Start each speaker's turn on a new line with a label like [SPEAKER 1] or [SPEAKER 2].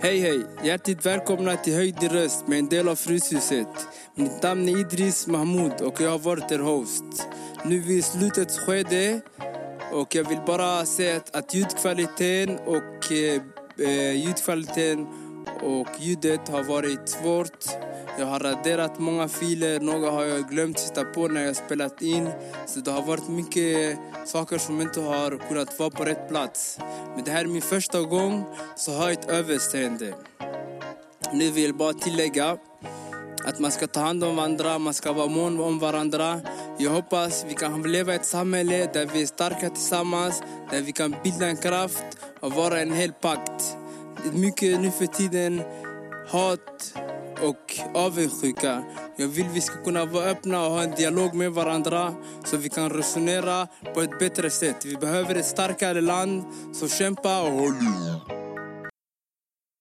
[SPEAKER 1] Hej hej! Hjärtligt välkomna till Höjd i röst med en del av Fryshuset. Mitt namn är Idris Mahmoud och jag har varit er host. Nu är vi i slutets skede och jag vill bara säga att ljudkvaliteten och eh, eh, ljudkvaliteten och ljudet har varit svårt. Jag har raderat många filer, några har jag glömt sitta på när jag spelat in. Så det har varit mycket saker som inte har kunnat vara på rätt plats. Men det här är min första gång, så ha ett överseende. Nu vill jag bara tillägga att man ska ta hand om varandra, man ska vara mån om varandra. Jag hoppas vi kan leva i ett samhälle där vi är starka tillsammans, där vi kan bilda en kraft och vara en hel pakt. Det är mycket nu för tiden hat och avundsjuka. Jag vill vi ska kunna vara öppna och ha en dialog med varandra så vi kan resonera på ett bättre sätt. Vi behöver ett starkare land, så kämpa och håll i!